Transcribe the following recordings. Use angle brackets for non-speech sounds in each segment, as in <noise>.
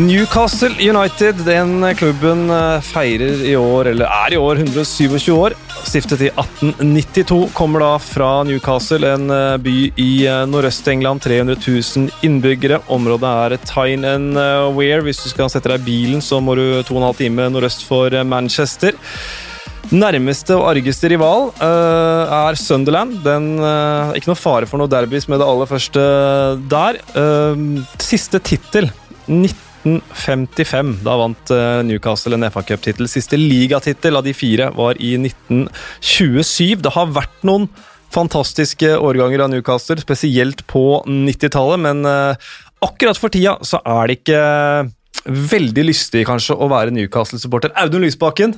Newcastle United, den klubben eh, feirer i år, eller er i år, 127 år. Stiftet i 1892, kommer da fra Newcastle, en eh, by i eh, Nordøst-England. 300 000 innbyggere. Området er Tyne and Wear. Hvis du skal sette deg bilen, så må du to og en halv time nordøst for Manchester. Nærmeste og argeste rival uh, er Sunderland. Den, uh, ikke noe fare for noe derbys med det aller første der. Uh, siste tittel 19 1955. Da vant eh, Newcastle en FA Cup-tittel. Siste ligatittel av de fire var i 1927. Det har vært noen fantastiske årganger av Newcastle, spesielt på 90-tallet, men eh, akkurat for tida så er det ikke veldig lystig kanskje å være Newcastle-supporter. Audun Lysbakken,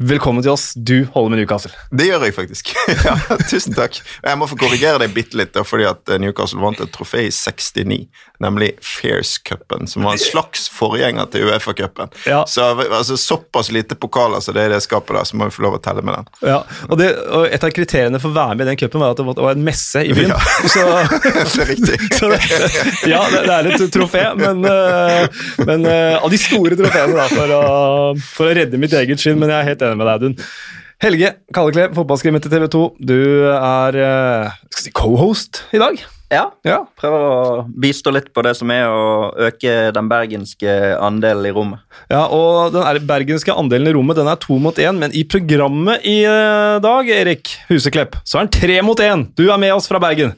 Velkommen til oss. Du holder med Newcastle. Det gjør jeg faktisk. <laughs> ja, tusen takk. Jeg må få korrigere deg bitte litt, fordi at eh, Newcastle vant et trofé i 69, nemlig Fairs-cupen, som var en slags forgjenger til Uefa-cupen. Ja. Så altså, Såpass lite pokaler som det er i det skapet der, så må vi få lov å telle med den. Ja, og, det, og Et av kriteriene for å være med i den cupen var at det var en messe i byen. Ja. <laughs> Så, <laughs> det er riktig. Så, ja, det, det, er et trofé, men, eh, men eh, av de store trofeene da, for å, for å redde mitt eget skinn. Men jeg er helt enig enig med deg, Audun. Helge Kalleklev, fotballskrimmet til TV 2. Du er uh, si co-host i dag. Ja. ja. Prøver å bistå litt på det som er å øke den bergenske andelen i rommet. Ja, og Den bergenske andelen i rommet den er to mot én, men i programmet i eh, dag, Erik Huseklepp, så er den tre mot én. Du er med oss fra Bergen.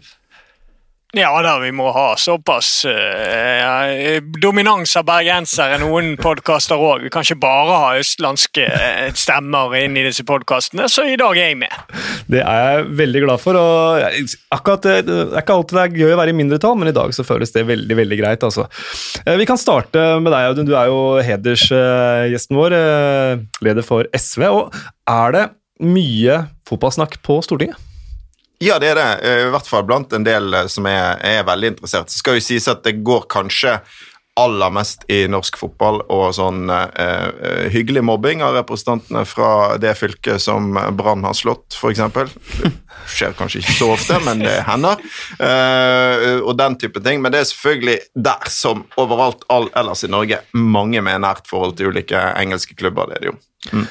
Ja da, vi må ha såpass eh, dominans av bergensere noen podkaster òg. Vi kan ikke bare ha østlandske uh, stemmer inn i disse podkastene, så i dag er jeg med. Det er jeg veldig glad for. og akkurat, Det er ikke alltid det er gøy å være i mindretall, men i dag så føles det veldig veldig greit. altså. Vi kan starte med deg, Audun. Du er jo hedersgjesten vår, leder for SV. og Er det mye fotballsnakk på Stortinget? Ja, det er det. Eh, I hvert fall blant en del eh, som er, er veldig interessert. Så skal jo sies at det går kanskje aller mest i norsk fotball og sånn eh, eh hyggelig mobbing av representantene fra det fylket som Brann har slått, f.eks. Det skjer kanskje ikke så ofte, men det hender. Eh, og den type ting. Men det er selvfølgelig der som overalt all, ellers i Norge mange med nært forhold til ulike engelske klubber. det er det jo. Mm.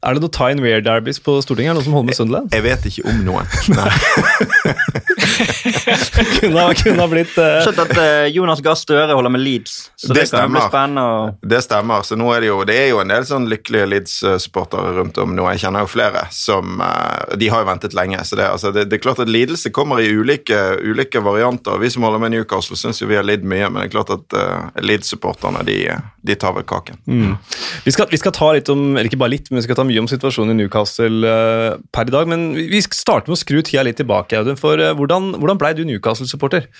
Er det noe Tyne Weir Derbys på Stortinget? Er det noe som holder med Sunderland? Jeg vet ikke om noen. <laughs> Kunne, kunne ha blitt uh... Skjønt at uh, Jonas Gahr Støre holder med Leeds. Så det, det stemmer. Og... Det stemmer. Så nå er det jo det er jo en del sånn lykkelige Leeds-supportere rundt om nå. Jeg kjenner jo flere som uh, De har jo ventet lenge. Så det, altså, det, det, er klart at lidelse kommer i ulike, ulike varianter. Vi som holder med Newcastle, syns jo vi har lidd mye, men det er klart at uh, Leeds-supporterne de, de, tar vel kaken. Mm. Vi, skal, vi, skal, ta litt om Eller ikke bare litt, men vi skal ta mye om situasjonen i Newcastle uh, per i dag, men vi starter med å skru tida litt tilbake. Audun, for uh, hvordan, hvordan blei du Newcastle-supporter?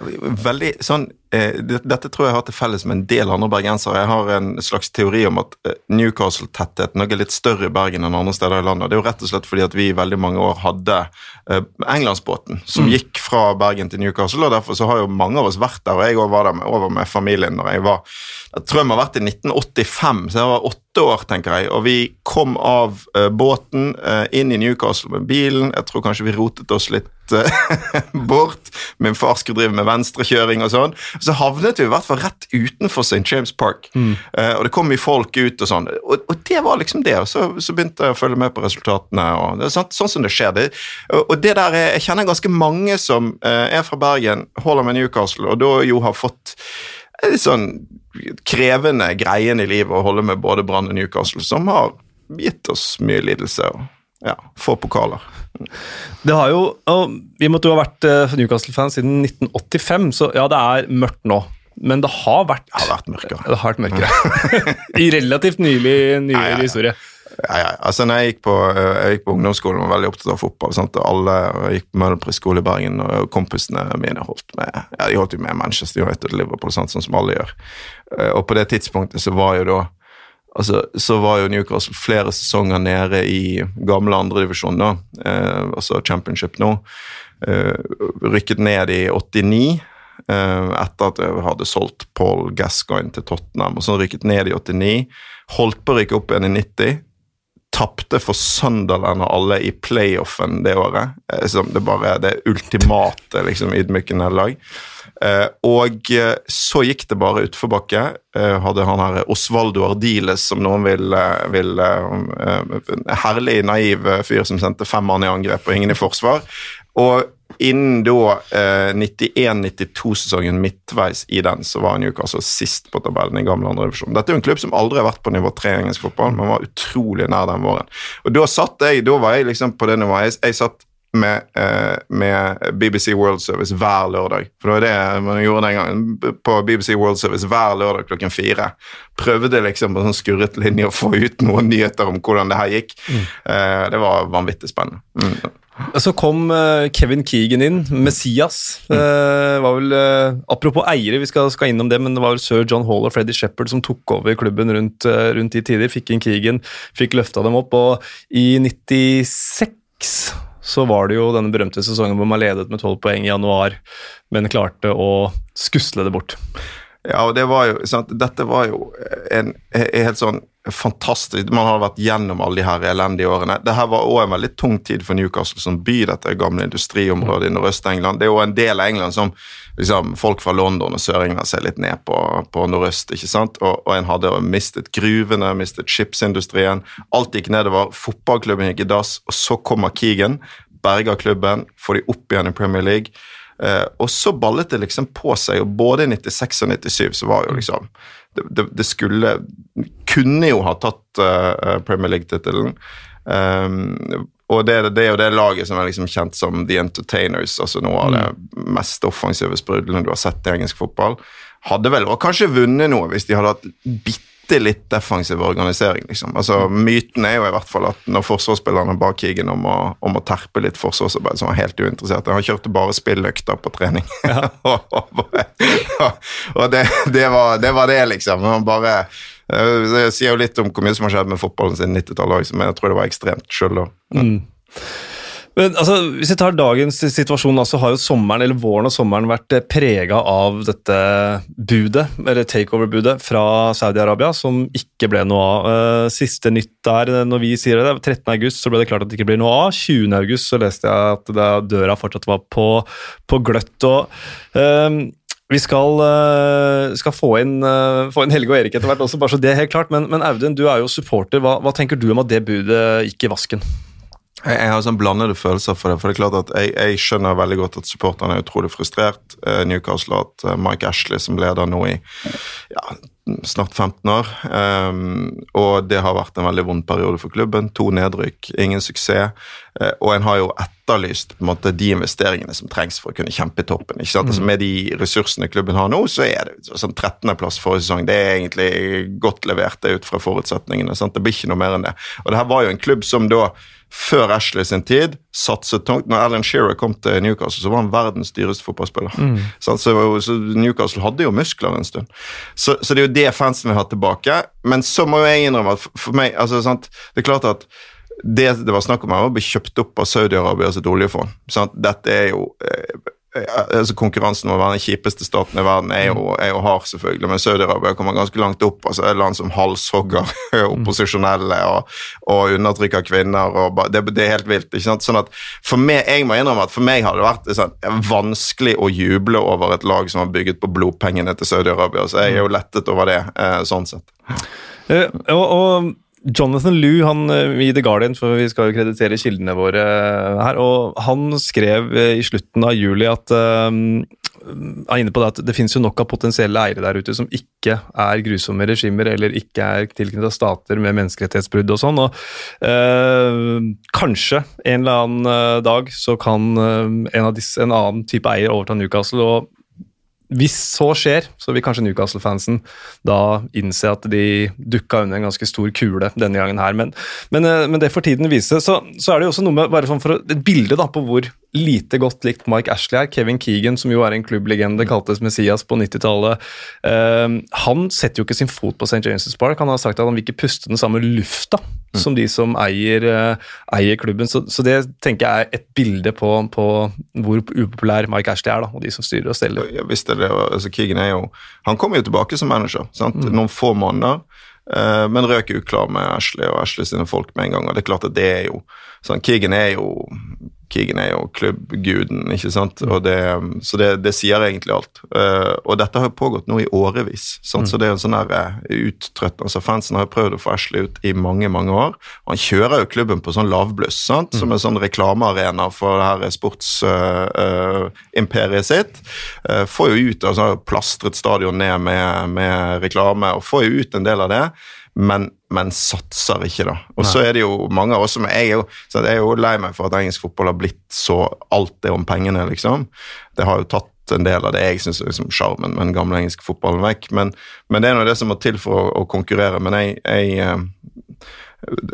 Veldig sånn eh, Dette tror jeg har til felles med en del andre bergensere. Jeg har en slags teori om at eh, Newcastle-tettheten er litt større i Bergen enn andre steder i landet. Det er jo rett og slett fordi at vi i veldig mange år hadde eh, Englandsbåten som mm. gikk fra Bergen til Newcastle, og derfor så har jo mange av oss vært der. Og jeg òg var der med, over med familien når jeg var jeg tror jeg må ha vært i 1985, så jeg var åtte år, tenker jeg. Og vi kom av uh, båten uh, inn i Newcastle med bilen. Jeg tror kanskje vi rotet oss litt uh, <laughs> bort. Min far skulle drive med venstrekjøring og sånn. Så havnet vi i hvert fall rett utenfor St. James Park. Mm. og det kom mye folk ut og sånn. Og, og det var liksom det. Og så, så, begynte jeg å følge med på resultatene. og det er sånn, sånn som det skjer. Det, og det der, Jeg kjenner ganske mange som er fra Bergen, holder med Newcastle, og da jo har fått litt sånn krevende greien i livet å holde med både Brann og Newcastle, som har gitt oss mye lidelse og ja, få pokaler. Det har jo, og Vi måtte jo ha vært uh, Newcastle-fan siden 1985, så ja, det er mørkt nå. Men det har vært, det har vært mørkere. Det har vært mørkere. <laughs> I relativt nylig, nylig ja, ja, historie. Ja, ja. Altså, når jeg gikk på, eh, jeg gikk på ungdomsskolen og var veldig opptatt av fotball. Sant? Alle jeg gikk på Møhlenpris skole i Bergen, og kompisene mine holdt med ja, de holdt jo med Manchester United og Liverpool, sant? sånn som alle gjør. Eh, og på det tidspunktet så var jo da altså, så var jo Newcastle flere sesonger nede i gamle andredivisjon, da, eh, altså championship nå. Rykket ned i 89 eh, etter at jeg hadde solgt Paul Gascoigne til Tottenham. og Så rykket ned i 89. Holdt på å rykke opp igjen i 90 tapte for Sunderland og alle i playoffen det året. Som det bare det ultimate liksom, ydmykende lag. Eh, og eh, så gikk det bare utforbakke. Eh, hadde han her Osvaldo Ardiles, som noen vil, eh, vil eh, Herlig naiv eh, fyr som sendte fem mann i angrep og ingen i forsvar. Og innen da eh, 91-92-sesongen midtveis i den, så var Newcastle sist på tabellen i gamle andrevisjon. Dette er jo en klubb som aldri har vært på nivå tre i engelsk fotball, men var utrolig nær den våren. Og da satt jeg, da var jeg liksom på det nivået. Jeg, jeg satt med, eh, med, BBC World Service hver lørdag. For det var det man gjorde den gangen. På BBC World Service hver lørdag klokken fire. Prøvde liksom på sånn skurret linje å få ut noen nyheter om hvordan det her gikk. Mm. Eh, det var vanvittig spennende. Mm. Så kom uh, Kevin Keegan inn, Messias. Uh, var vel, uh, apropos eiere, vi skal, skal, innom det, men det var vel sir John Hall og Freddy Shepherd som tok over klubben rundt, rundt de tider. Fikk inn Keegan, fikk løfta dem opp, og i 96 så var det jo denne berømte sesongen hvor man ledet med tolv poeng i januar, men klarte å skusle det bort. Ja, og det var jo, sant? Dette var jo en, en helt sånn fantastisk Man har vært gjennom alle de her elendige årene. Dette var òg en veldig tung tid for Newcastle som by, dette gamle industriområdet i Nordøst-England. Det er jo en del av England som liksom, folk fra London og Sør-England ser litt ned på, på nordøst. ikke sant? Og, og, en hadde mistet gruvene, mistet skipsindustrien. Alt gikk nedover. Fotballklubben gikk i dass, og så kommer Keegan, berger klubben, får de opp igjen i Premier League. Eh, og så ballet det liksom på seg, og både i 96 og 97 så var jo liksom Det, det, skulle Kunne jo ha tatt uh, Premier League-tittelen. Um, og det, det, er jo det laget som er liksom kjent som The Entertainers, altså noe av det mm. mest offensive sprudlene du har sett i engelsk fotball. Hadde vel og kanskje vunnet noe hvis de hadde hatt bitte bitte litt defensiv organisering. Liksom. Altså, myten er jo i hvert fall at når forsvarsspillerne ba Keegan om å, om å terpe litt forsvarsarbeid, så var han helt uinteressert. Han kjørte bare spilløkter på trening. Ja. <laughs> og det, det, var, det, var, det liksom. Han bare eh, Det sier jo litt om hvor mye som har skjedd med fotballen siden 90-tallet, men jeg tror det var ekstremt sjøl da. Mm. Men altså, Hvis vi tar dagens situasjon, så har jo sommeren, eller våren og sommeren vært eh, prega av dette budet, eller takeover-budet fra Saudi-Arabia, som ikke ble noe av. Eh, siste nytt der, eh, når vi sier det, 13. august så ble det klart at det ikke blir noe av. 20. august så leste jeg at det, døra fortsatt var på, på gløtt. og um, vi skal, skal få, inn, få, inn, Helge og Erik etter hvert også, bare så det er helt klart. Men, men Audun, du er jo supporter. Hva, hva tenker du om at det budet gikk i vasken? Jeg, jeg har sånn blandede følelser for det. for det er klart at Jeg, jeg skjønner veldig godt at supporterne er utrolig frustrert. Eh, Newcastle har hatt eh, Mike Ashley som leder nå i ja, snart 15 år. Um, og det har vært en veldig vond periode for klubben. To nedrykk, ingen suksess. Uh, og en har jo etterlyst på en måte, de investeringene som trengs for å kunne kjempe i toppen. ikke sant? Mm. Altså, med de ressursene klubben har nå, så er det sånn 13.-plass forrige sesong. Det er egentlig godt levert det ut fra forutsetningene. sant? Det blir ikke noe mer enn det. Og det her var jo en klubb som da før Ashley sin tid satset tungt. Når Alan Shearer kom til Newcastle, så var han verdens dyreste fotballspiller. Mm. Så, så, Newcastle hadde jo muskler en stund. Så, så, det er jo det fansen vil ha tilbake. Men så må jo jeg innrømme at for meg altså, sant? Det er klart at det det var snakk om, var å bli kjøpt opp av Saudi-Arabia sitt oljefond. Sant? Dette er jo eh, altså Konkurransen om å være den kjipeste staten i verden er jo, er jo hard, selvfølgelig, men Saudi-Arabia kommer ganske langt opp. altså er land som halshogger <laughs> opposisjonelle og, og undertrykker kvinner. og det, det, er helt vilt. ikke sant? Sånn at for meg, Jeg må innrømme at for meg har det vært sånn, vanskelig å juble over et lag som har bygget på blodpengene til Saudi-Arabia. Så jeg er jo lettet over det, eh, sånn sett. Uh, og, og Jonathan Lew han, eh, i The Guardian, for vi skal jo kreditere kildene våre her, og han skrev eh, i slutten av juli at um, er inne på det at det finnes jo nok av potensielle eiere der ute som ikke er grusomme regimer eller ikke er tilknyttet stater med menneskerettighetsbrudd og sånn. og uh, Kanskje en eller annen dag så kan en, disse, en annen type eier overta Newcastle. og hvis så skjer, så vil kanskje Newcastle-fansen da innse at de dukka under en ganske stor kule denne gangen her. Men, men, eh, men det får tiden vise. Så, så, er det jo også noe med bare sånn for et bilde da, på hvor lite godt likt Mike Ashley her. Kevin Keegan, som jo er en klubblegende, kaltes Messias på 90-tallet. Uh, eh, han setter jo ikke sin fot på St. James' Park. Han har sagt at han vil ikke puste den samme lufta mm. som de som eier, uh, eier klubben. Så, så, det tenker jeg er et bilde på, på, hvor upopulær Mike Ashley er, da, og de som styrer og steller. Ja, visst er det, altså Keegan er jo Han kommer jo tilbake som manager. Mm. Noen få måneder. Uh, men røk uklar med Ashley og Ashley sine folk med en gang. og det er klart at det er jo sånn, Keegan er jo Keegan er jo klubbguden, ikke sant. Det, så det, det, sier egentlig alt. Uh, og dette har jo pågått nå i årevis, sant? så det er jo en sånn der uh, uttrøtt altså Fansen har jo prøvd å få Ashley ut i mange, mange år. Han kjører jo klubben på sånn lavbluss, sant? som en sånn reklamearena for det her sportsimperiet uh, sitt. får jo ut altså plastret stadion ned med, med reklame, og får jo ut en del av det men, men satser ikke, da. Og så er det jo mange av oss som jeg er jo, så jeg er jo lei meg for at engelsk fotball har blitt så alt det om pengene, liksom. Det har jo tatt en del av det jeg syns er liksom sjarmen med den gamle engelske fotballen vekk. Men, men det er nå det som må til for å, å konkurrere. Men jeg, jeg eh,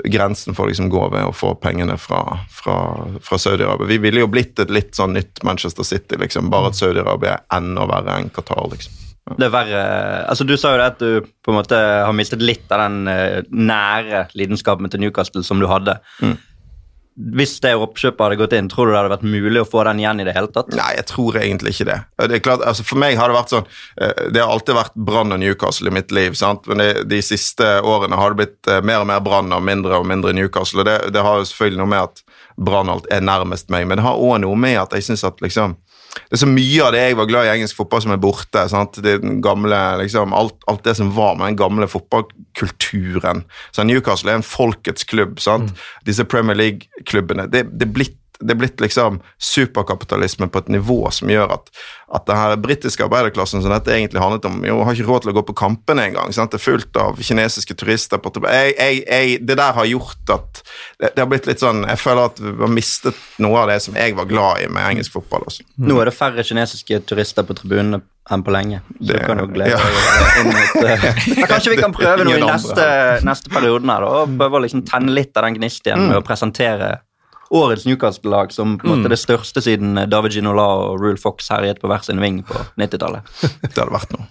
Grensen får liksom gå ved å få pengene fra, fra, fra Saudi-Arabia. Vi ville jo blitt et litt sånn nytt Manchester City, liksom, bare at Saudi-Arabia er enda verre enn Qatar. liksom. Det er verre altså Du sa jo det at du på en måte har mistet litt av den uh, nære lidenskapen til Newcastle som du hadde. Mm. Hvis det oppkjøpet hadde gått inn, tror du det hadde vært mulig å få den igjen i det hele tatt? Nei, jeg tror egentlig ikke det. det klart, altså For meg har det vært sånn uh, Det har alltid vært Brann og Newcastle i mitt liv, sant? men det, de siste årene har det blitt uh, mer og mer Brann og mindre og mindre Newcastle. og det, det har jo selvfølgelig noe med at Brann er nærmest meg, men det har òg noe med at jeg syns at liksom det er så mye av det jeg var glad i engelsk fotball, som er borte. Det gamle, liksom, alt, alt, det som var med den gamle fotballkulturen. Så Newcastle er en folkets klubb. Mm. Disse Premier League-klubbene det, det, er blitt det er blitt liksom superkapitalisme på et nivå som gjør at, at den britiske arbeiderklassen som dette egentlig handlet om, jo har ikke råd til å gå på kampene engang. Det er fullt av kinesiske turister på jeg, jeg, jeg, Det der har gjort at det, det, har blitt litt sånn Jeg føler at vi har mistet noe av det som jeg var glad i med engelsk fotball. Også. Mm. Nå er det færre kinesiske turister på tribunene enn på lenge. Så det, kan jo glede ja. deg uh, <laughs> Kanskje vi kan prøve noe i neste, neste perioden her, da, og prøve å liksom tenne litt av den gnisten igjen med å presentere årets Newcastle-lag som på en måte mm. det største siden David Ginola og Rule Fox herjet på hver sin ving på <laughs> 90-tallet. det hadde vært noe.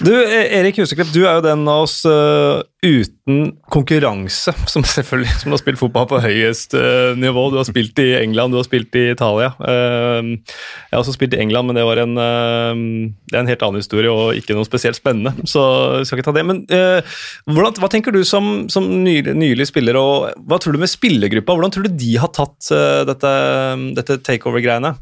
Du, Erik Huseklepp, du er jo den av oss uh, uten konkurranse <laughs> som selvfølgelig som har spilt fotball på høyest uh, nivå. Du har spilt i England, du har spilt i Italia. Uh, jeg har også spilt i England, men det var en, det er en helt annen historie og ikke noe spesielt spennende. Så jeg skal ikke ta det. Men hvordan, hva tenker du som, som nylig, nylig, spiller, og hva tror du med spillergruppa? Hvordan tror du de har tatt dette, dette takeover-greiene?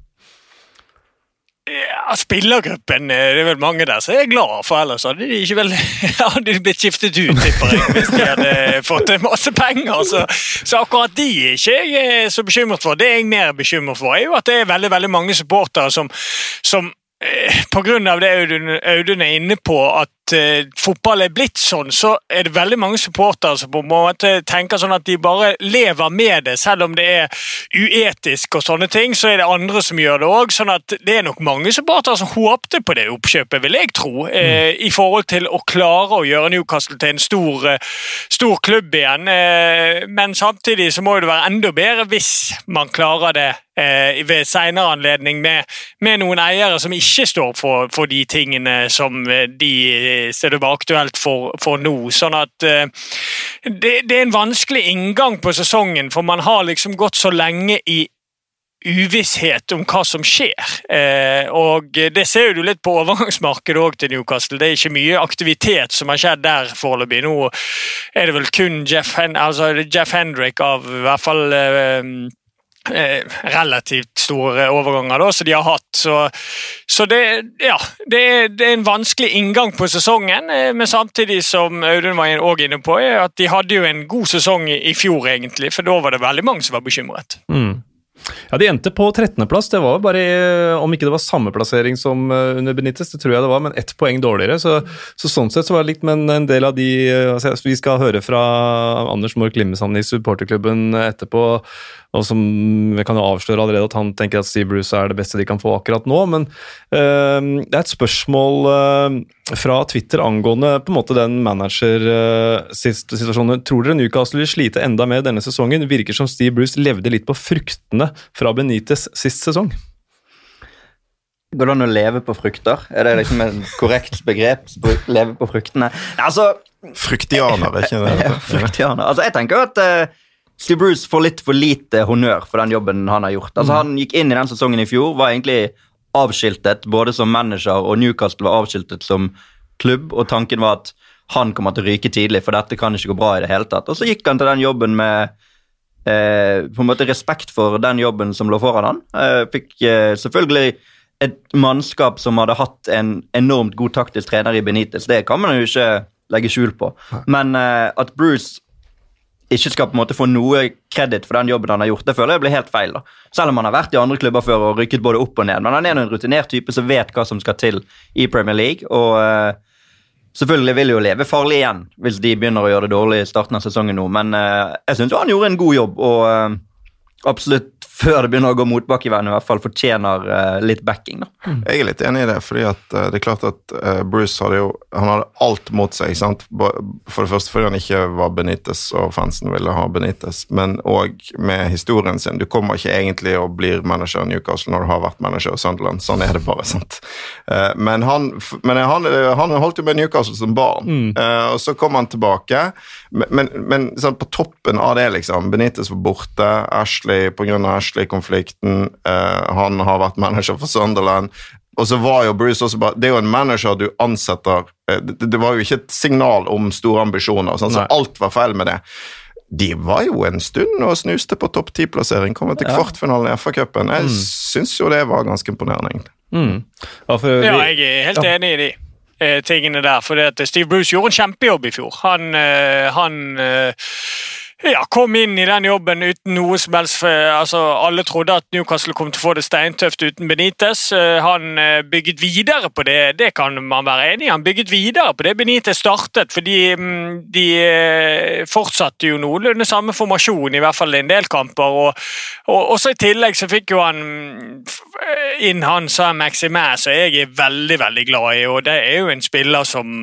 Spillergruppen eh, det er vel mange der som er glad, for ellers hadde de ikke vel <laughs> hadde de blitt skiftet ut, tipper jeg, hvis de hadde fått masse penger. Så, så akkurat de er ikke jeg eh, så bekymret for. Det jeg er mer bekymret for, er jo at det er veldig veldig mange supportere som, som Pga. grunn av det Audun, Audun er inne på, at uh, fotball er blitt sånn, så er det veldig mange supportere som på en måte tenker sånn at de bare lever med det, selv om det er uetisk og sånne ting. Så er det andre som gjør det òg. Sånn at det er nok mange supportere som håpte på det oppkjøpet, vil jeg tro. Uh, mm. I forhold til å klare å gjøre Newcastle til en stor, uh, stor klubb igjen. men samtidig så må det være enda bedre hvis man klarer det ved senere anledning med, med, noen eiere som ikke står for, for de tingene som de så det var aktuelt for, for nå. Sånn at eh, det, det, er en vanskelig inngang på sesongen, for man har liksom gått så lenge i uvisshet om hva som skjer. Eh, og Det ser du litt på overgangsmarkedet òg til Newcastle. Det er ikke mye aktivitet som har skjedd der foreløpig. Nå er det vel kun Jeff, Hen altså Jeff Hendrick av i hvert fall Eh, relativt store overganger da, som de har hatt. Så, så det, ja, det, er, det, er, en vanskelig inngang på sesongen, eh, men samtidig som Audun var også inne på, er at de hadde jo en god sesong i fjor, egentlig, for da var det veldig mange som var bekymret. Mm. Ja, De endte på 13.-plass. Det var bare, Om ikke det var samme plassering som eh, under Benitez, det tror jeg det var, men ett poeng dårligere. Så, så Sånn sett så var det likt, men en del av de altså, Vi skal høre fra Anders Mork Limmesand i supporterklubben etterpå og som vi kan jo avsløre allerede at han tenker at Steve Bruce er det beste de kan få akkurat nå. Men uh, det er et spørsmål uh, fra Twitter angående på en måte den managersituasjonen. Uh, Tror dere Newcastle vil slite enda mer denne sesongen? Virker som Steve Bruce levde litt på fruktene fra Benitez sist sesong. Går det an å leve på frukter? Er det liksom en korrekt begrep? Leve på fruktene? Altså, Fruktianer, er ikke det? <laughs> Ja, fruktianer. Altså, jeg tenker at uh, Steve Bruce får litt for lite honnør for den jobben han har gjort. Altså, mm. Han gikk inn i den sesongen i fjor, var egentlig avskiltet både som manager og Newcastle var avskiltet som klubb, og tanken var at han kommer til å ryke tidlig, for dette kan ikke gå bra i det hele tatt. Og så gikk han til den jobben med eh, på en måte respekt for den jobben som lå foran han. Eh, fikk eh, selvfølgelig et mannskap som hadde hatt en enormt god taktisk trener i Benitez. Det kan man jo ikke legge skjul på. Men eh, at Bruce ikke skal på en måte få noe kreditt for den jobben han har gjort, det føler jeg blir helt feil. da. Selv om han har vært i andre klubber før og rykket både opp og ned. Men han er en rutinert type som vet hva som skal til i Premier League. og eh, Selvfølgelig vil jo leve farlig igjen hvis de begynner å gjøre det dårlig i starten av sesongen nå, men eh, jeg syns han gjorde en god jobb. og eh, absolutt før det begynner å gå motbakke i verden, i hvert fall fortjener uh, litt backing. da. Mm. Jeg er litt enig i det, fordi at uh, det er klart at uh, Bruce hadde jo han hadde alt mot seg. sant? For det første fordi han ikke var Benitez, og fansen ville ha Benitez, men òg med historien sin. Du kommer ikke egentlig og blir manager i Newcastle når du har vært manager i Sunderland. Sånn er det bare. <laughs> sant? Men, han, men han, han, holdt jo med Newcastle som barn, mm. og så kom han tilbake. Men, men, men sånn, på toppen av det, liksom Benitez var borte, Ashley pga. Ashley Ashley-konflikten. Uh, han har vært manager for Sunderland. Og så var jo Bruce også bare, Det er jo en manager du ansetter uh, det, det, var jo ikke et signal om store ambisjoner, sånn, så alt var feil med det. De var jo en stund og snuste på topp ti-plassering, Kommer til ja. kvartfinalen i FA-cupen. Jeg mm. syns jo det var ganske imponerende, egentlig. Mm. Ja, for, ja, jeg er helt ja. enig i de eh, tingene der. For Steve Bruce gjorde en kjempejobb i fjor. Han, eh, han eh, ja, kom inn i den jobben uten noe som helst. Altså, alle trodde at Newcastle kom til å få det steintøft uten Benitez. Eh, han eh, bygget videre på det, det kan man være enig i. Han bygget videre på det Benitez startet, fordi mm, de eh, fortsatte jo noenlunde samme formasjon, i hvert fall i en del kamper. Og, og også i tillegg så fikk jo han inn han Sam Maximæ, som jeg er veldig, veldig glad i. og Det er jo en spiller som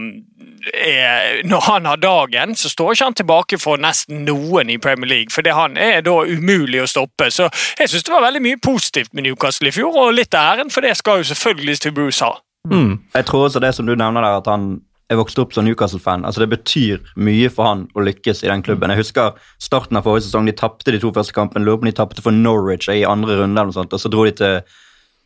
er, når han har dagen, så står ikke han tilbake for nesten noen i Premier League. For han er da umulig å stoppe. Så jeg syns det var veldig mye positivt med Newcastle i fjor, og litt æren for det skal jo selvfølgelig til Bruce ha. Mm. Jeg tror også det som du nevner der, at han er vokst opp som Newcastle-fan. altså Det betyr mye for han å lykkes i den klubben. Jeg husker starten av forrige sesong. De tapte de to første kampene. Lurer på om de tapte for Norwich i andre runde, eller noe sånt, og så dro de til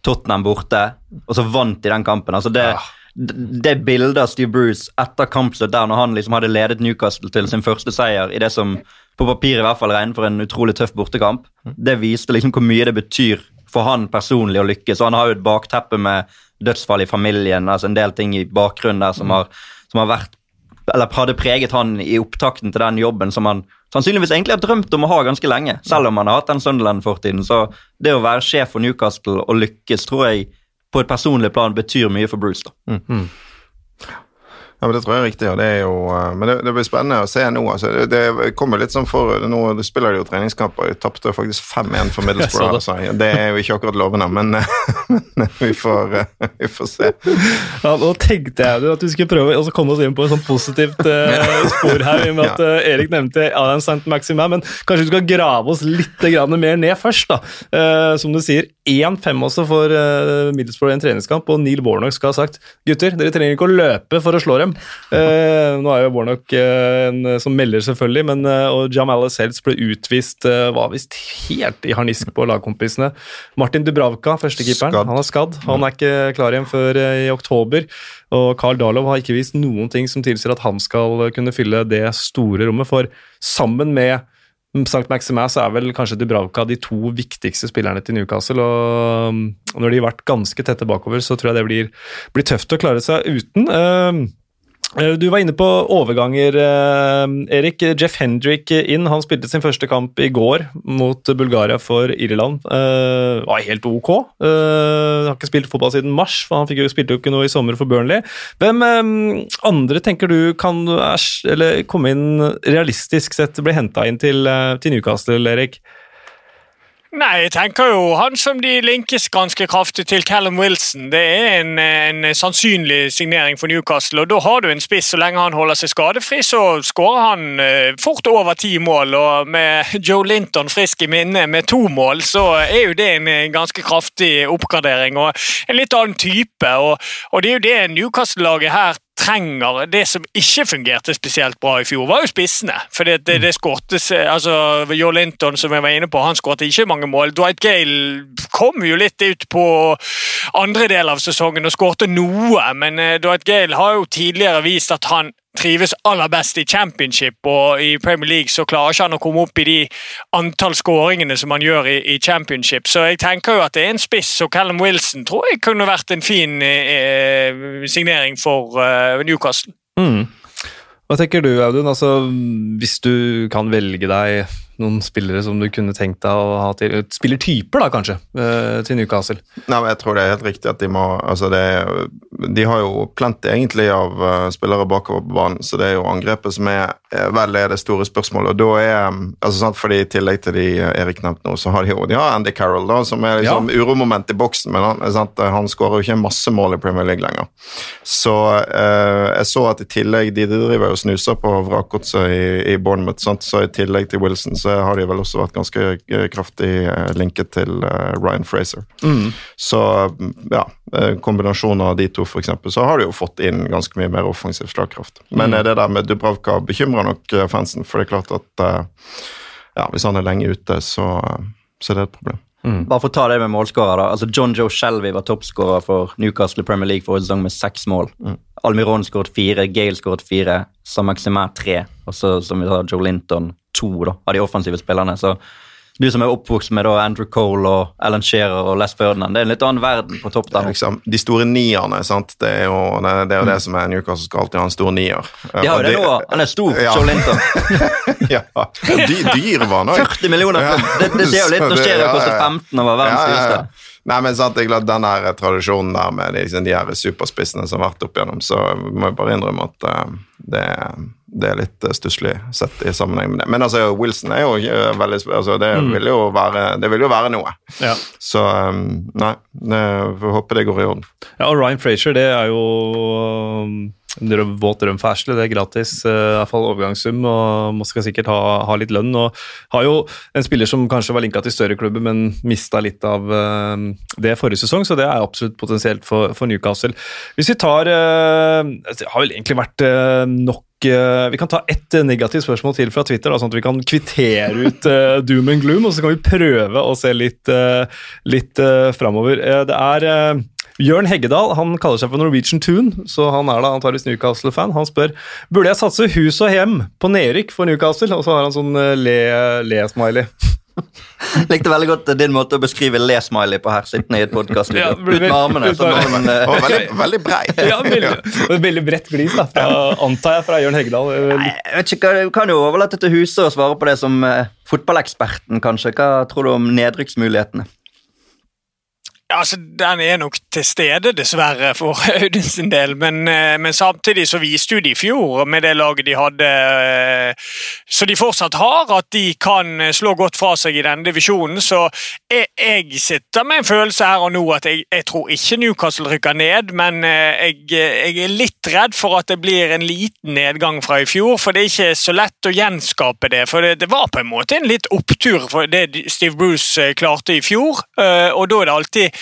Tottenham borte, og så vant de den kampen. altså det ja det bildet av Steve Bruce etter kampslutt, der når han liksom hadde ledet Newcastle til sin første seier i det som på papiret i hvert fall regner for en utrolig tøff bortekamp, det viste liksom hvor mye det betyr for han personlig å lykkes. Og han har jo et bakteppe med dødsfall i familien, altså en del ting i bakgrunnen der som har, som har vært eller hadde preget han i opptakten til den jobben som han sannsynligvis egentlig har drømt om å ha ganske lenge, selv om han har hatt den Sunderland-fortiden. Så det å være sjef for Newcastle og lykkes, tror jeg på et personlig plan betyr mye for Bruce. da. Mm. mm. Ja, men Det tror jeg er riktig. og det er jo, eh, Men det, det blir spennende å se nå. altså Det, det kommer litt sånn for, nå spiller de jo treningskamper. De tapte faktisk 5-1 for <laughs> Middlesbrough. Altså. Det er jo ikke akkurat lovende, men, <laughs> men vi, får, vi, får, se. Ja, Nå tenkte jeg at vi skulle prøve å komme oss inn på et sånn positivt uh, spor her, i og med at <laughs> uh, Erik nevnte Alain St. Maximin. Men kanskje vi skal grave oss litt mer ned først. da. Uh, som du sier, 1-5 også for Middlesbrough i en treningskamp, og Neil Warnock skal ha sagt gutter, dere trenger ikke å løpe for å slå dem. Uh, nå er jo Warnock uh, en som melder, selvfølgelig, men, uh, og Jamal Seltz ble utvist. Var visst helt i harnisk på lagkompisene. Martin Dubravka, førstekeeperen, han er skadd. Han er ikke klar igjen før i oktober. Og Carl Darlow har ikke vist noen ting som tilsier at han skal kunne fylle det store rommet. For sammen med St. Maximas er vel kanskje Dubravka de to viktigste spillerne til Newcastle. og Når de har vært ganske tette bakover, så tror jeg det blir, blir tøft å klare seg uten. Eh, du var inne på overganger, eh, Erik. Jeff Hendrick inn. Han spilte sin første kamp i går mot Bulgaria for Irland. Uh, var helt ok. Uh, har ikke spilt fotball siden mars, for han jo, spilte jo ikke noe i sommer for Burnley. Hvem um, andre tenker du kan komme inn realistisk sett, bli henta inn til, til Newcastle, Erik? Nei, jeg tenker jo han som de linkes ganske kraftig til, Callum Wilson. Det er en, en, sannsynlig signering for Newcastle. og Da har du en spiss. Så lenge han holder seg skadefri, så skårer han uh, fort over ti mål. og Med <laughs> Joe Linton frisk i minne med to mål, så er jo det en ganske kraftig oppgradering. og En litt annen type. og, og Det er jo det Newcastle-laget her trenger Det som ikke fungerte spesielt bra i fjor, var jo spissene. For det, det, det skårtes altså Joe Linton, som jeg var inne på, han skåret ikke mange mål. Dwight Gale kom jo litt ut på andre del av sesongen og skårte noe, men uh, Dwight Gale har jo tidligere vist at han trives aller best i championship, og i Premier League så klarer ikke han å komme opp i de antall skåringene som han gjør i, i, championship. Så jeg tenker jo at det er en spiss, og Callum Wilson tror jeg kunne vært en fin eh, signering for eh, Newcastle. Mm. Hva tenker du, Audun? Altså, hvis du kan velge deg noen spillere som du kunne tenkt deg å ha til Spillertyper, da, kanskje, eh, til Newcastle? Nei, men Jeg tror det er helt riktig at de må altså det, De har jo plenty egentlig av uh, spillere bakover på banen, så det er jo angrepet som er vel er det store spørsmålet. og da er, altså sant, fordi I tillegg til de Erik nevnte nå, så har de jo har Andy Carroll, da, som er liksom ja. uromoment i boksen, men han, sant, han skårer jo ikke masse mål i Premier League lenger. Så eh, jeg så at i tillegg De driver jo snuser på vrakgodset i, i Bournemouth, sant? så i tillegg til Wilson så har de vel også vært ganske eh, kraftig eh, linket til eh, Ryan Fraser. Mm. Så ja, kombinasjonen av de to, f.eks., så har de jo fått inn ganske mye mer offensiv slagkraft. Men mm. det der med Dubravka bekymrer nok fansen, for det er klart at ja, hvis han er lenge ute, så, så er det et problem. Mm. Bare for å ta det med målskårer, altså John Joe Shelby var toppskårer for Newcastle Premier League forrige sesong med seks mål. Mm. Almiron skåret fire, Gale skåret fire, Saint-Maximin tre, og så som vi sa, Joe Linton to da, av de offensive spillerne. Så du som er oppvokst med da, Andrew Cole og Alan Shearer og Les Ferdinand, det er en litt annen verden på topp der. Liksom, de store nierne, sant? det er jo det, det, er jo mm. det som er Newcastle skal alltid ha en stor nier. De har jo det nå, han er stor, ja. Joe Linton. <laughs> ja, dy, dyr var han òg. 40 <laughs> millioner, pund! det, det ser jo litt <laughs> når Shearer koster 15 og var verdens dyreste. Nei, men sant, jeg Den her tradisjonen der med liksom, de her superspissene som har vært opp igjennom, så må jeg bare innrømme at uh, det, det, er litt uh, stusslig sett i sammenheng med det. Men altså, Wilson er jo uh, veldig altså, det, mm. vil jo være, det vil jo være noe. Ja. Så um, nei, det, får håpe det går i orden. Ja, og Ryan Frazier, det er jo en drøm, våt drøm for Ashley. Det er gratis, uh, i hvert fall overgangssum, og må skal sikkert ha, ha, litt lønn. og Har jo en spiller som kanskje var linka til større klubber, men mista litt av uh, det forrige sesong, så det er absolutt potensielt for, for Newcastle. Hvis vi tar uh, Det har vel egentlig vært nok vi kan ta ett negativt spørsmål til fra Twitter, da, sånn at vi kan kvittere ut uh, doom and gloom. Og så kan vi prøve å se litt, uh, litt uh, framover. det er Jørn Heggedal han kaller seg for Norwegian Tune, så han er da antakeligvis Newcastle-fan. Han spør burde jeg satse hus og hjem på nedrykk for Newcastle, og så har han sånn eh, le-smiley. Le Likte veldig godt din måte å beskrive le-smiley på her, sittende i et podkast ja, uten armene. Sånn, uh, veldig, veldig brei. ja, veldig, veldig bredt glis, da, fra, antar jeg, fra Jørn Heggedal. Jeg vet ikke, Du kan jo overlate til Huset å svare på det som uh, fotballeksperten, kanskje. Hva tror du om nedrykksmulighetene? Altså, Den er nok til stede, dessverre, for <laughs> Audun sin del. Men, eh, men, samtidig så viste jo de i fjor, med det laget de hadde, eh, så de fortsatt har, at de kan eh, slå godt fra seg i denne divisjonen. Så jeg, jeg sitter med en følelse her og nå at jeg, jeg tror ikke Newcastle rykker ned, men jeg, jeg, er litt redd for at det blir en liten nedgang fra i fjor. For det er ikke så lett å gjenskape det. For det, det var på en måte en litt opptur for det Steve Bruce klarte i fjor, og da er det alltid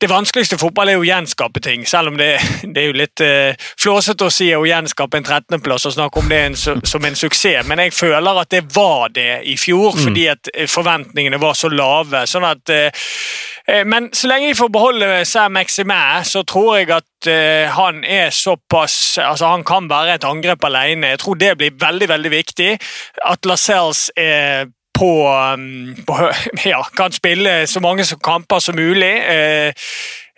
det vanskeligste fotball er å gjenskape ting, selv om det, det er jo litt uh, flåsete å si å gjenskape en 13.-plass og snakke om det en, som en suksess, men jeg føler at det var det i fjor, mm. fordi at eh, forventningene var så lave. sånn at uh, men så lenge de får beholde Sam Maximæ, så tror jeg at uh, han er såpass altså Han kan være et angrep alene. Jeg tror det blir veldig veldig viktig. At Lascelles er på, um, på, <laughs> ja, kan spille så mange kamper som mulig. Eh,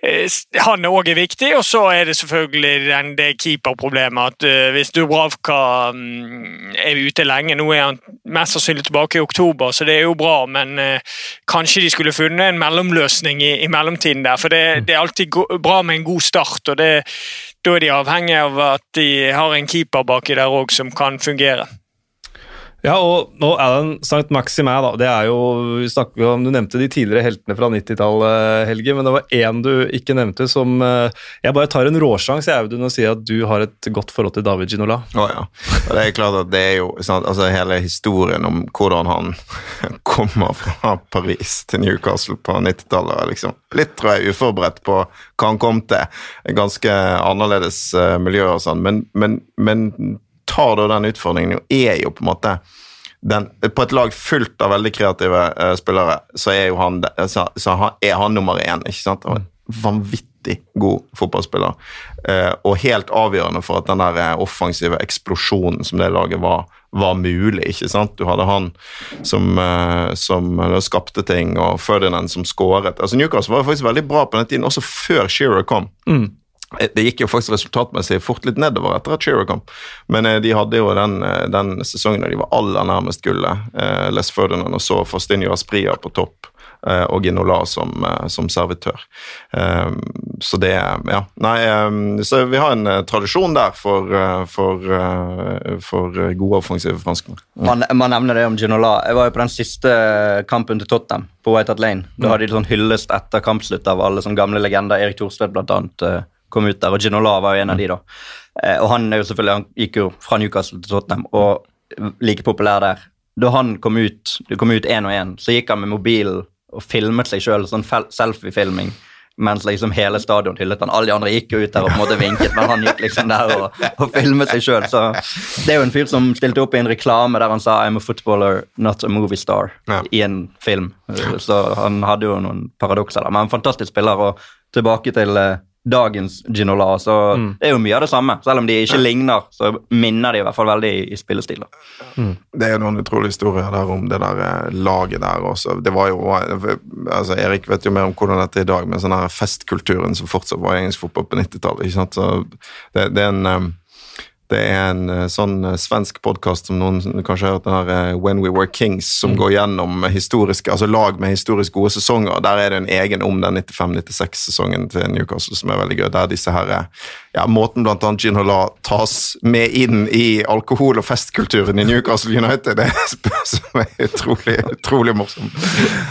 eh, han òg er viktig, og så er det selvfølgelig den, det keeperproblemet. at uh, Hvis Dubravka um, er ute lenge Nå er han mest sannsynlig tilbake i oktober, så det er jo bra, men kanskje de skulle funnet en mellomløsning i, i mellomtiden der. For det, mm. det er alltid bra med en god start, og det, da er de avhengig av at de har en keeper baki der òg som kan fungere. Ja, og, og Alan St. Maxime, da, det er jo vi om, Du nevnte de tidligere heltene fra 90-tallet, Helge, men det var én du ikke nevnte som eh, Jeg bare tar en råsjanse Audun, og sier at du har et godt forhold til David Ginola. Å oh, ja. Det er klart at det er jo sant, altså Hele historien om hvordan han <laughs> kommer fra Paris til Newcastle på 90-tallet, liksom. litt tror jeg uforberedt på hva han kom til. Ganske annerledes uh, miljø og sånn, men, men, men tar da den utfordringen og er jo på en måte den, På et lag fullt av veldig kreative uh, spillere, så er jo han, så, så er han nummer én. ikke sant? Vanvittig god fotballspiller. Uh, og helt avgjørende for at den der eh, offensive eksplosjonen som det laget var, var mulig. ikke sant? Du hadde han som, uh, som skapte ting, og Ferdinand som skåret. Altså Newcastle var faktisk veldig bra på den tiden, også før Shearer kom. Mm. Det gikk jo faktisk resultatmessig fort litt nedover etter at Shearer kom, men de hadde jo den, den sesongen da de var aller nærmest gullet. Les Ferdinand og så Faustinho Aspria på topp. Eh, og Ginola som, eh, som servitør. Eh, så det Ja. Nei, så vi har en tradisjon der for, for, for gode offensive franskmenn. Man, man, nevner det om Ginola. Jeg var jo på den siste kampen til Tottenham, på White Hart Lane. Da hadde de sånn hyllest etter kampslutt av alle sånne gamle legender. Erik Thorstvedt blant annet kom ut der, og Ginola var jo en av de, da. Og han er jo selvfølgelig, han gikk jo fra Newcastle til Tottenham, og like populær der. Da han kom ut det kom ut én og én, så gikk han med mobilen og filmet seg sjøl, sånn selfie-filming. Mens liksom hele stadion hyllet han. Alle de andre gikk jo ut der og på en måte vinket, men han gikk liksom der og, og filmet seg sjøl. Så det er jo en fyr som stilte opp i en reklame der han sa 'I'm a footballer, not a movie star' ja. i en film. Så han hadde jo noen paradokser der. Men en fantastisk spiller. Og tilbake til eh, dagens Ginola. Så mm. det er jo mye av det samme. Selv om de ikke ligner, så minner de i hvert fall veldig i, i spillestil. Mm. Det er jo noen utrolige historier der om det der eh, laget der også. Det var jo, altså Erik vet jo mer om hvordan dette er i dag, men sånn her festkulturen som fortsatt var i engelsk fotball på 90-tallet. Det, det, er en eh, det er en eh, sånn eh, svensk podkast som noen kanskje har hørt, den her eh, When We Were Kings, som mm. går gjennom historiske, altså lag med historisk gode sesonger. Der er det en egen om den 95-96-sesongen til Newcastle som er veldig gøy. Der disse her ja, måten bl.a. Gin Hala tas med inn i alkohol- og festkulturen i Newcastle United, det er som er utrolig, utrolig morsomt.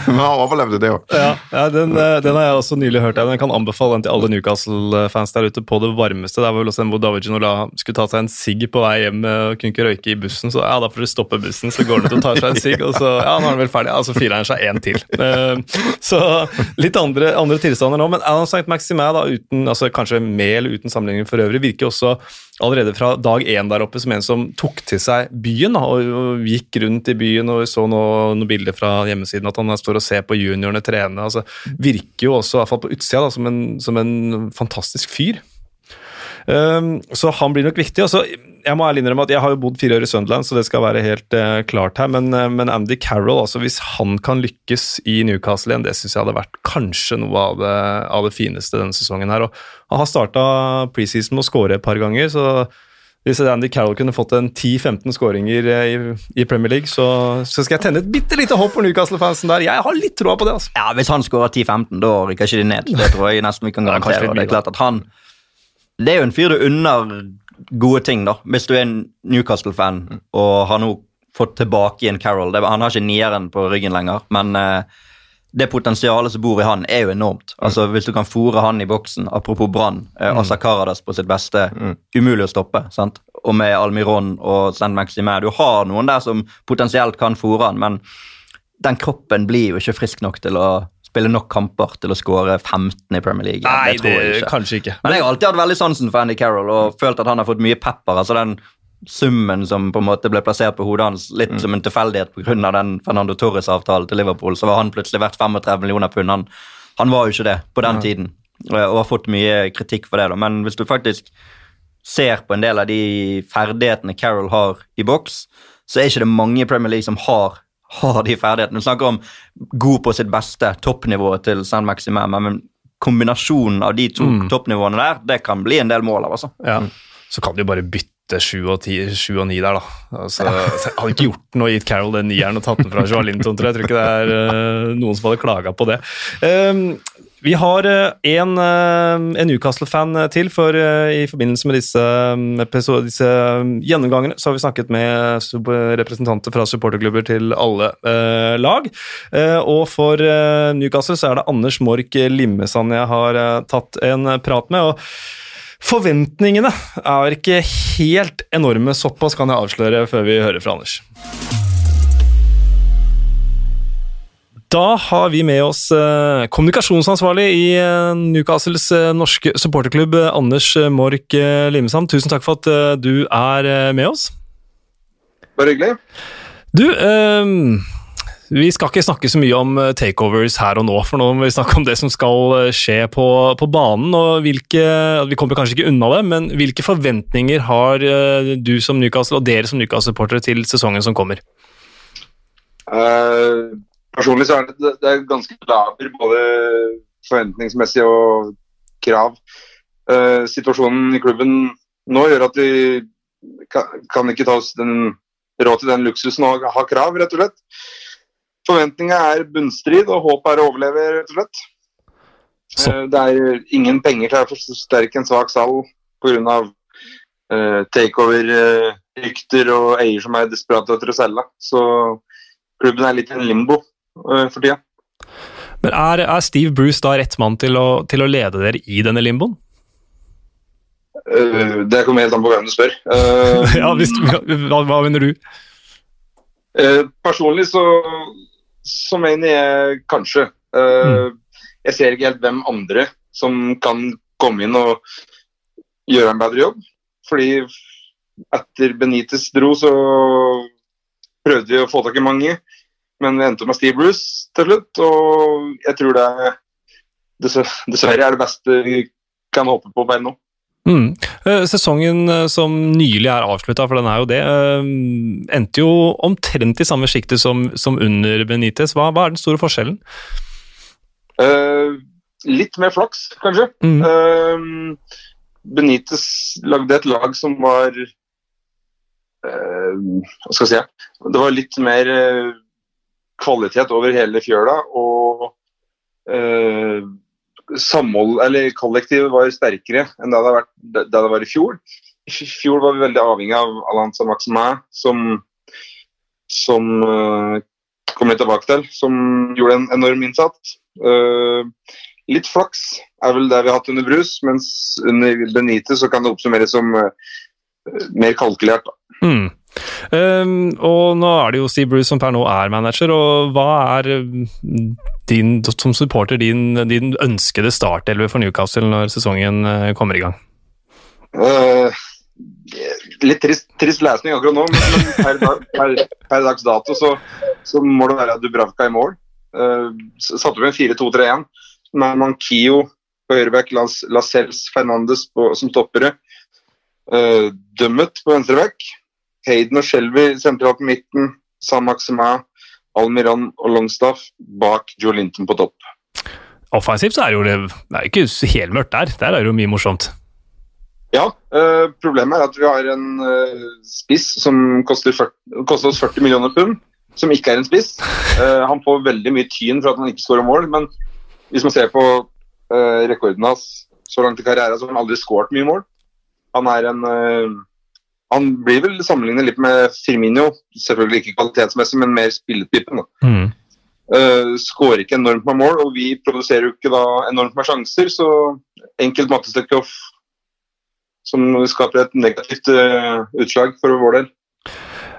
Men han overlevde det òg. Ja, ja den, eh, den, har jeg også nylig hørt. Jeg kan anbefale den til alle Newcastle-fans der ute på det varmeste. Det var vel også en hvor David Ginola skulle ta seg en sigg på vei hjem og kunne ikke røyke i bussen. Så ja, da får du stoppe bussen, så går han ut og tar seg en sigg, og så ja, nå er han vel ferdig. Ja, så firer han seg en til. Eh, så litt andre, andre tilstander nå. Men Alan St. Maximin, da, uten, altså kanskje med eller uten sammenligning sammenligning for øvrig, virker også allerede fra dag én der oppe som en som tok til seg byen da, og, og, gikk rundt i byen og så noen noe bilder fra hjemmesiden at han står og ser på juniorene trene. altså Virker jo også, i hvert fall på utsida, da, som, en, som en fantastisk fyr. Um, så han blir nok viktig. og så jeg må ærlig innrømme at jeg har jo bodd fire år i Sunderland, så det skal være helt uh, klart her. Men, uh, men, Andy Carroll, altså hvis han kan lykkes i Newcastle igjen, det syns jeg hadde vært kanskje noe av det, av det fineste denne sesongen her. Og han har starta preseason med å skåre et par ganger, så hvis Andy Carroll kunne fått en 10-15 skåringer eh, i, i, Premier League, så, så, skal jeg tenne et bitte lite håp for Newcastle-fansen der. Jeg har litt troa på det. altså. Ja, Hvis han skårer 10-15, da rykker ikke de ned. Det tror jeg nesten vi kan garantere. Det er klart at han det er jo en fyr du unner gode ting, da. Hvis du er en Newcastle-fan mm. og har nå fått tilbake igjen Carroll. Det, han har ikke nieren på ryggen lenger, men uh, det potensialet som bor i han, er jo enormt. Mm. Altså, Hvis du kan fòre han i boksen, apropos Brann, uh, mm. Asa Karadas på sitt beste, mm. umulig å stoppe. sant? Og med Almiron og Saint Maximin, du har noen der som potensielt kan fòre han, men den kroppen blir jo ikke frisk nok til å spille nok kamper til å skåre 15 i Premier League. Nei, det tror jeg ikke. kanskje ikke. Men jeg har alltid hatt veldig sansen for Andy Carroll og følt at han har fått mye pepper. altså den summen som på en måte ble plassert på hodet hans litt mm. som en tilfeldighet pga. den Fernando Torres-avtalen til Liverpool, så var han plutselig verdt 35 millioner pund. Han, han, var jo ikke det på den ja. tiden og har fått mye kritikk for det. da, Men hvis du faktisk ser på en del av de ferdighetene Carroll har i boks, så er ikke det mange i Premier League som har har de ferdighetene. Du snakker om god på sitt beste, toppnivået til San Maxime, men kombinasjonen av de to mm. toppnivåene der, det kan bli en del mål av, altså. Ja. Så kan du bare bytte sju og, og ni der, da. Altså, ja. <laughs> Jeg hadde ikke gjort noe, gitt Carol den nieren og tatt den fra Joa Linton, tror jeg. Jeg tror ikke det er uh, noen som hadde klaga på det. Um, vi har eh, en, eh, en Newcastle-fan til, for i forbindelse med disse, episode, disse, gjennomgangene så har vi snakket med representanter fra supporterklubber til alle eh, lag. Eh, og for eh, Newcastle så er det Anders Mork Limmesand jeg har tatt en prat med. og Forventningene er ikke helt enorme, såpass kan jeg avsløre før vi hører fra Anders. Da har vi med oss eh, kommunikasjonsansvarlig i eh, Newcastles eh, norske supporterklubb, Anders Mork Limesand. Tusen takk for at du er med oss. Bare hyggelig. Du, Vi skal ikke snakke så mye om takeovers her og nå, for nå må vi snakke om det som skal skje på, på banen. og hvilke, Vi kommer kanskje ikke unna det, men hvilke forventninger har du som Newcastle og dere som Newcastle-supportere til sesongen som kommer? Uh, personlig så er det, det er ganske laber, både forventningsmessig og krav. Uh, situasjonen i klubben nå gjør at vi kan, kan ikke ta oss den råd til den luksusen og ha krav, rett og slett. Forventninga er bunnstrid, og håpet er å overleve, rett og slett. Eh, det er ingen penger til å forsterke en svak sal pga. Uh, takeover-rykter uh, og eier som er desperate etter å selge. Så klubben er litt i en limbo uh, for tida. Men er, er, Steve Bruce da rett mann til å, til å lede dere i denne limboen? Uh, det kommer helt an på hvem du spør. Uh, <laughs> ja, hvis, hva, hva, mener du? Uh, personlig så, så, mener jeg kanskje. Mm. Jeg ser ikke helt hvem andre som kan komme inn og gjøre en bedre jobb. Fordi etter Benitez dro, så prøvde vi å få tak i mange. Men vi endte med Steve Bruce til slutt, og jeg tror det dessverre er det beste vi kan håpe på per nå. Mm. Eh, sesongen eh, som nylig er avslutta, for den er jo det, eh, endte jo omtrent i samme sjiktet som, som, under Benitez. Hva, hva, er den store forskjellen? Uh, litt mer flaks, kanskje. Mm. Uh, Benitez lagde et lag som var uh, Hva skal jeg si Det var litt mer kvalitet over hele fjøla. og samhold, eller kollektivet var sterkere enn det det, vært, det det, var i fjor. I fjor var vi veldig avhengig av Alanza Maxima, som, som eh, kommer litt tilbake til, som gjorde en enorm innsats. Eh, litt flaks er vel det vi har hatt under Brus, mens under Benite så kan det oppsummeres som uh, mer kalkulert. da. Mm. Um, og nå er det jo Steve Bruce som per nå er manager, og hva er din, som supporter din, din ønskede startelve for Newcastle når sesongen uh, kommer i gang? Uh, litt trist, trist, lesning akkurat nå, men per, per, per dags dato så, så, må det være Dubravka i mål. Uh, satte vi en 4-2-3-1 med Mankio på høyreback, Lascelles Fernandes på, som toppere. Uh, dømmet på venstreback. Hayden og Shelby sentralt på midten. Sam Maxima, Almiran og Longstaff bak Joe Linton på topp. Offensivt så er jo det er ikke helt mørkt der. Der er det jo mye morsomt. Ja, øh, problemet er at vi har en øh, spiss som koster, 40, koster, oss 40 millioner pund, som ikke er en spiss. Uh, han får veldig mye tyn for at han ikke skårer mål, men hvis man ser på uh, rekorden hans så langt i karrieren, så har han aldri skåret mye mål. Han er en han blir vel sammenlignet litt med Firmino, selvfølgelig ikke kvalitetsmessig, men mer spilletypen. Mm. Uh, skårer ikke enormt med mål, og vi produserer jo ikke da enormt med sjanser, så enkelt mattestykke som skaper et negativt uh, utslag for vår del.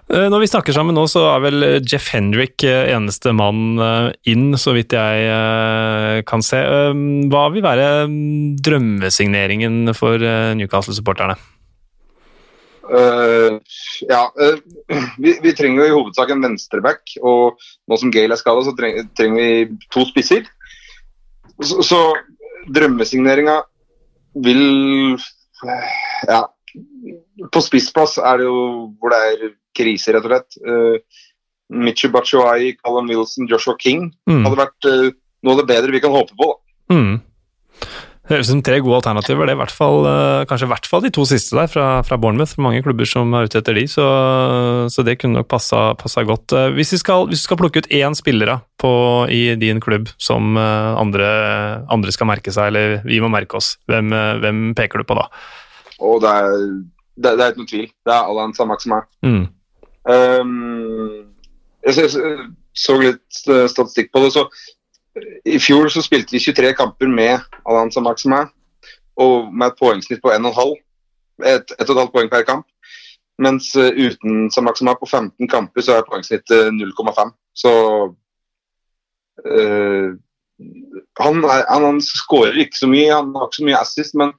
Uh, når vi snakker sammen nå, så er vel Jeff Hendrick eneste mann inn, så vidt jeg kan se. Hva vil være drømmesigneringen for Newcastle-supporterne? Uh, ja, uh, <clears throat> vi, vi, trenger jo i hovedsak en venstreback, og nå som Gale er skada, så trenger, trenger, vi to spisser. Så, så drømmesigneringa vil uh, Ja. På spissplass er det jo hvor det er krise, rett og slett. Uh, Michu Bachuai, Callum Wilson, Joshua King mm. hadde vært noe av det bedre vi kan håpe på. da. Mm. Høres ut som tre gode alternativer. det er hvert fall, eh, Kanskje i hvert fall de to siste der fra, fra Bournemouth. Mange klubber som er ute etter de, så, så det kunne nok passa, godt. Eh, hvis vi, skal, skal plukke ut én spiller på, i din klubb som eh, andre, andre, skal merke seg, eller vi må merke oss, hvem, hvem peker du på da? Og det er, det, det er ikke noe tvil. Det er Alan Samak Mm. Um, jeg så, så litt statistikk på det. så i fjor så spilte vi 23 kamper med Alanza Maxima, og med et poengsnitt på 1,5. Et, et og et halvt poeng per kamp. Mens uh, uten Samaxima på 15 kamper så er poengsnittet 0,5. Så øh, han, er, han, han skårer ikke så mye, han har ikke så mye assist, men,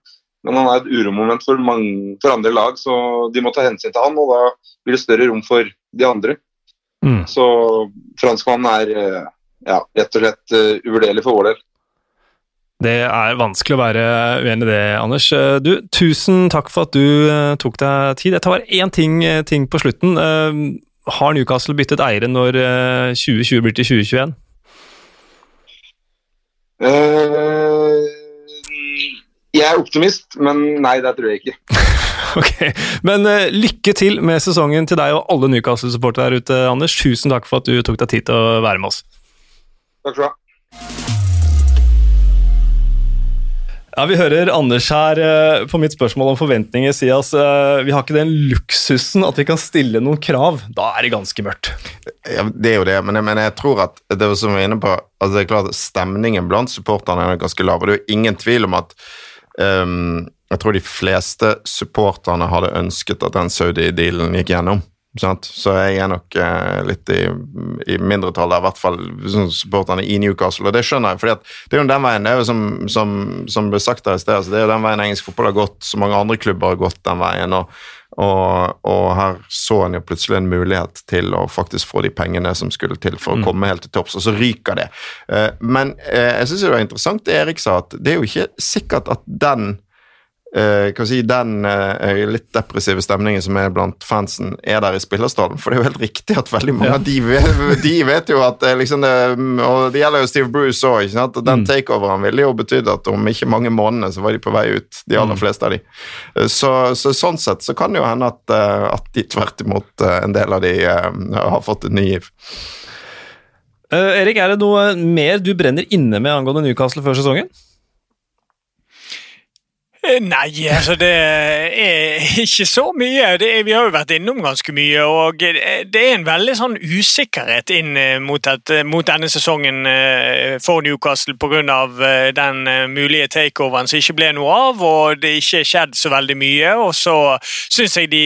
men han er et uromoment for, mange, for andre lag, så de må ta hensyn til han, og da blir det større rom for de andre. Mm. Så franskmannen er ja, rett og slett uvurderlig for vår del. Det er vanskelig å være uenig i det, Anders. Du, tusen takk for at du uh, tok deg tid. Jeg tar én ting, ting, på slutten. Uh, har Newcastle byttet eiere når uh, 2020 blir til 2021? jeg er optimist, men nei, det tror jeg ikke. <laughs> ok, Men lykke til med sesongen til deg og alle Newcastle-supportere der ute, Anders. Tusen takk for at du tok deg tid til å være med oss. Takk skal du ha. Ja, Vi hører Anders her uh, på mitt spørsmål om forventninger si oss uh, vi har ikke den luksusen at vi kan stille noen krav. Da er det ganske mørkt. Ja, Det er jo det, men jeg, men jeg tror at det som vi var inne på, altså det er klart at stemningen blant supporterne er ganske lav. og Det er jo ingen tvil om at um, jeg tror de fleste supporterne hadde ønsket at den Saudi-dealen gikk gjennom. Sant? Så jeg er nok eh, litt i, i mindretall der, i hvert fall sånn, supporterne i Newcastle. Og det skjønner jeg, for det er jo den veien det er jo som, som, som ble sagt der i sted, altså, det er jo den veien engelsk fotball har gått. Så mange andre klubber har gått den veien. og, og, og her så en jo plutselig en mulighet til å faktisk få de pengene som skulle til for å mm. komme helt til topps, og så ryker det. Eh, men eh, jeg syns det var interessant det Erik sa, at det er jo ikke sikkert at den Uh, si, den uh, litt depressive stemningen som er blant fansen, er der i spillerstallen. For det er jo helt riktig at veldig mange ja. av de, vet, de vet jo at liksom det, Og det gjelder jo Steve Bruce òg. Den mm. takeoveren ville jo betydd at om ikke mange månedene så var de på vei ut, de aller mm. fleste av de. Uh, så, så, sånn sett så kan det jo hende at, at de tvert imot, en del av de har fått et ny giv. Erik, er det noe mer du brenner inne med angående Newcastle før sesongen? Eh, nei, altså det er ikke så mye. Er, vi har jo vært innom ganske mye. og Det er en veldig sånn usikkerhet inn eh, mot, et, mot denne sesongen eh, for Newcastle pga. den mulige takeoveren som ikke ble noe av. og Det ikke skjedd så veldig mye. og Så syns jeg de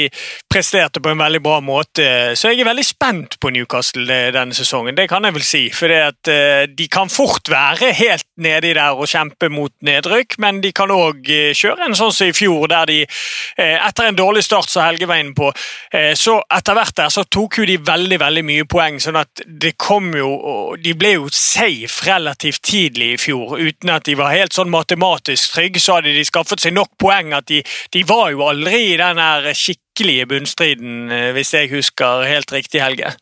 presterte på en veldig bra måte. Så jeg er veldig spent på Newcastle denne sesongen. Det kan jeg vel si. For de kan fort være helt nedi der og kjempe mot nedrykk, men de kan òg kjøre en sånn som i fjor, der de eh, etter en dårlig start, som Helge var inne på, eh, så etter hvert der så tok jo de veldig veldig mye poeng. sånn at det kom jo De ble jo safe relativt tidlig i fjor. Uten at de var helt sånn matematisk trygge, så hadde de skaffet seg nok poeng at de, de var jo aldri i den her skikkelige bunnstriden, eh, hvis jeg husker helt riktig, Helge.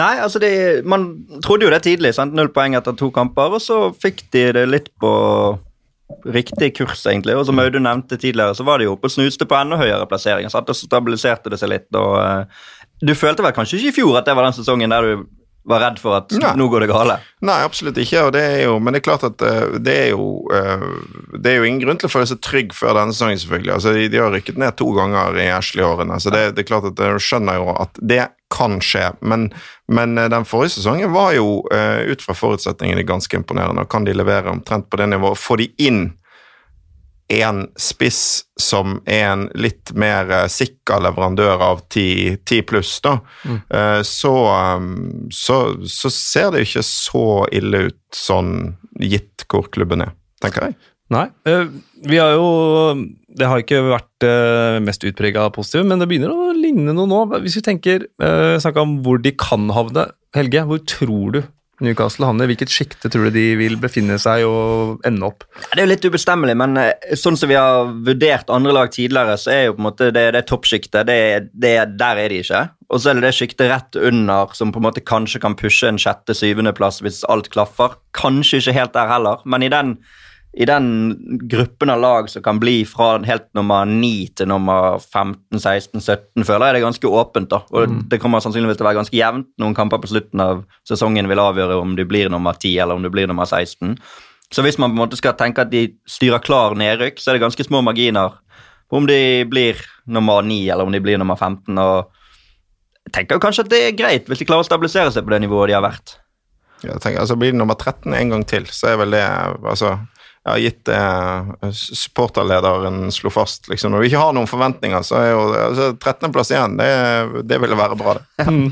Nei, altså de, man trodde jo det tidlig. sant? Null poeng etter to kamper, og så fikk de det litt på riktig kurs, egentlig. Og som Audun nevnte tidligere, så var det jo på snuste på enda høyere plasseringer. Så stabiliserte det seg litt. og uh, Du følte vel kanskje ikke i fjor at det var den sesongen der du var redd for at Nei. nå går det gale? Nei, absolutt ikke. det jo, Men det er klart at uh, det er jo uh, det er jo ingen grunn til å føle seg trygg før denne sesongen, selvfølgelig. Altså, de, de har rykket ned to ganger i Ashley-årene, så det, det, er klart at du skjønner jo at det kan skje. Men, men den forrige sesongen var jo ut fra forutsetningene ganske imponerende. og Kan de levere omtrent på det nivået? Få de inn en spiss som er en litt mer uh, sikker leverandør av 10 pluss, da, mm. uh, så, um, så, så, ser det ikke så ille ut sånn gitt hvor klubben er, tenker jeg. Nei. Uh, vi har jo Det har ikke vært mest utprega positive, men det begynner å ligne noe nå. Hvis vi tenker snakka om hvor de kan havne, Helge, hvor tror du Newcastle havner? Hvilket sjikte tror du de vil befinne seg og ende opp? Det er jo litt ubestemmelig, men eh, sånn som vi har vurdert andre lag tidligere, så er jo på en måte det, det toppsjiktet, der er de ikke. Og så er det det sjiktet rett under som på en måte kanskje kan pushe en sjette-syvendeplass hvis alt klaffer. Kanskje ikke helt der heller, men i den i den gruppen av lag som kan bli fra helt nummer 9 til nummer 15, 16, 17, føler jeg det er ganske åpent. da. Og mm. Det kommer sannsynligvis til å være ganske jevnt. Noen kamper på slutten av sesongen vil avgjøre om du blir nummer 10 eller om du blir nummer 16. Så hvis man på en måte skal tenke at de styrer klar nedrykk, så er det ganske små marginer på om de blir nummer 9 eller om de blir nummer 15. og jeg tenker kanskje at det er greit hvis de klarer å stabilisere seg på det nivået de har vært. Jeg tenker, altså Blir det nummer 13 en gang til, så er vel det altså har gitt det eh, supporterlederen slo fast. Liksom. Når vi ikke har noen forventninger, så er jo altså, 13.-plass igjen. Det, det, ville være bra, det. Mm.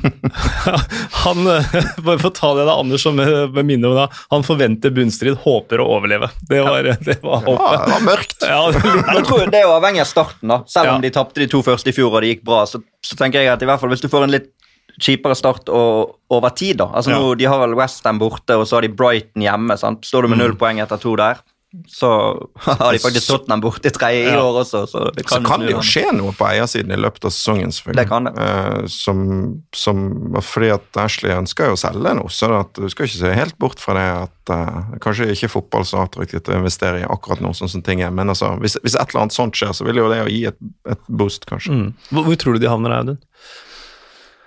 <laughs> han, eh, bare for å ta det da, Anders som med minne om det, han forventer bunnstrid, håper å overleve. Det var, det var håpet. Ja, det var mørkt. Ja, det, jeg tror det er avhengig av starten. da. Selv om ja. de tapte de to første i fjor og det gikk bra, så, så tenker jeg at i hvert fall hvis du får en litt kjipere start og, over tid. da. Altså Ja. nå, De har vel Westham borte, og så har de Brighton hjemme. sant? Står du med Mm. null poeng etter to der, så <laughs> har de faktisk Tottenham borte i tredje i Ja. år også. Så det Så kan, kan det jo skje noe på eiersiden i løpet av sesongen, selvfølgelig. Det kan det. Eh, som, som, fordi at Ashley ønsker jo å selge noe, så at du skal ikke se helt bort fra det at eh, kanskje ikke fotball så attraktivt å investere i akkurat nå, sånn som ting er, men altså, hvis, hvis et eller annet sånt skjer, så vil jo det jo gi et, et boost, kanskje. Mm. Hvor, hvor tror du de havner, Audun?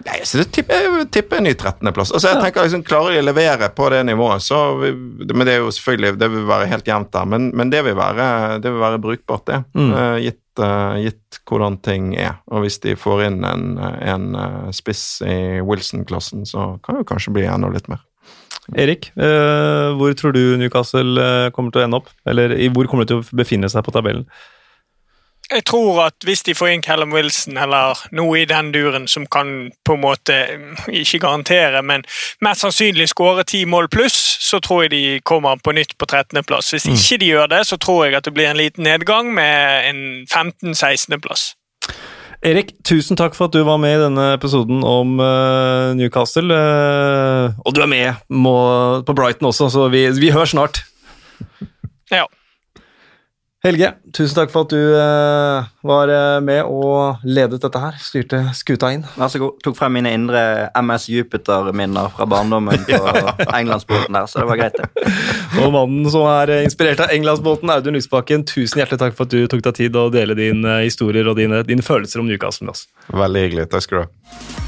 Nei, så det tipper jeg tipper en ny 13.-plass. Altså, jeg tenker liksom, Klarer de å levere på det nivået, så vi, Men det er jo selvfølgelig Det vil være helt jevnt der, men, men det, vil være, det vil være brukbart, det. Mm. Uh, gitt, uh, gitt hvordan ting er. Og hvis de får inn en, en uh, spiss i Wilson-klassen, så kan det jo kanskje bli enda litt mer. Erik, hvor tror du Newcastle kommer til å ende opp? Eller hvor kommer de til å befinne seg på tabellen? Jeg tror at hvis de får inn Callum Wilson eller noe i den duren som kan på en måte mm, ikke garantere, men mest sannsynlig skåre ti mål pluss, så tror jeg de kommer på nytt på 13.-plass. Hvis ikke de gjør det, så tror jeg at det blir en liten nedgang med en 15.-16.-plass. Erik, tusen takk for at du var med i denne episoden om uh, Newcastle. Uh, og du er med må, på Brighton også, så vi, vi hører snart. Ja. Helge, tusen takk for at du uh, var eh, med og ledet dette her. Styrte skuta inn. Vær så god. Tok frem mine indre MS Jupiter-minner fra barndommen på <laughs> <laughs> Englandsbåten der, så det var greit, det. <laughs> Og mannen som er eh, inspirert av Englandsbåten, Audun Lysbakken, tusen hjertelig takk for at du tok deg tid å dele dine historier og dine, dine følelser om Newcastle med oss. Veldig hyggelig. Takk skal du ha.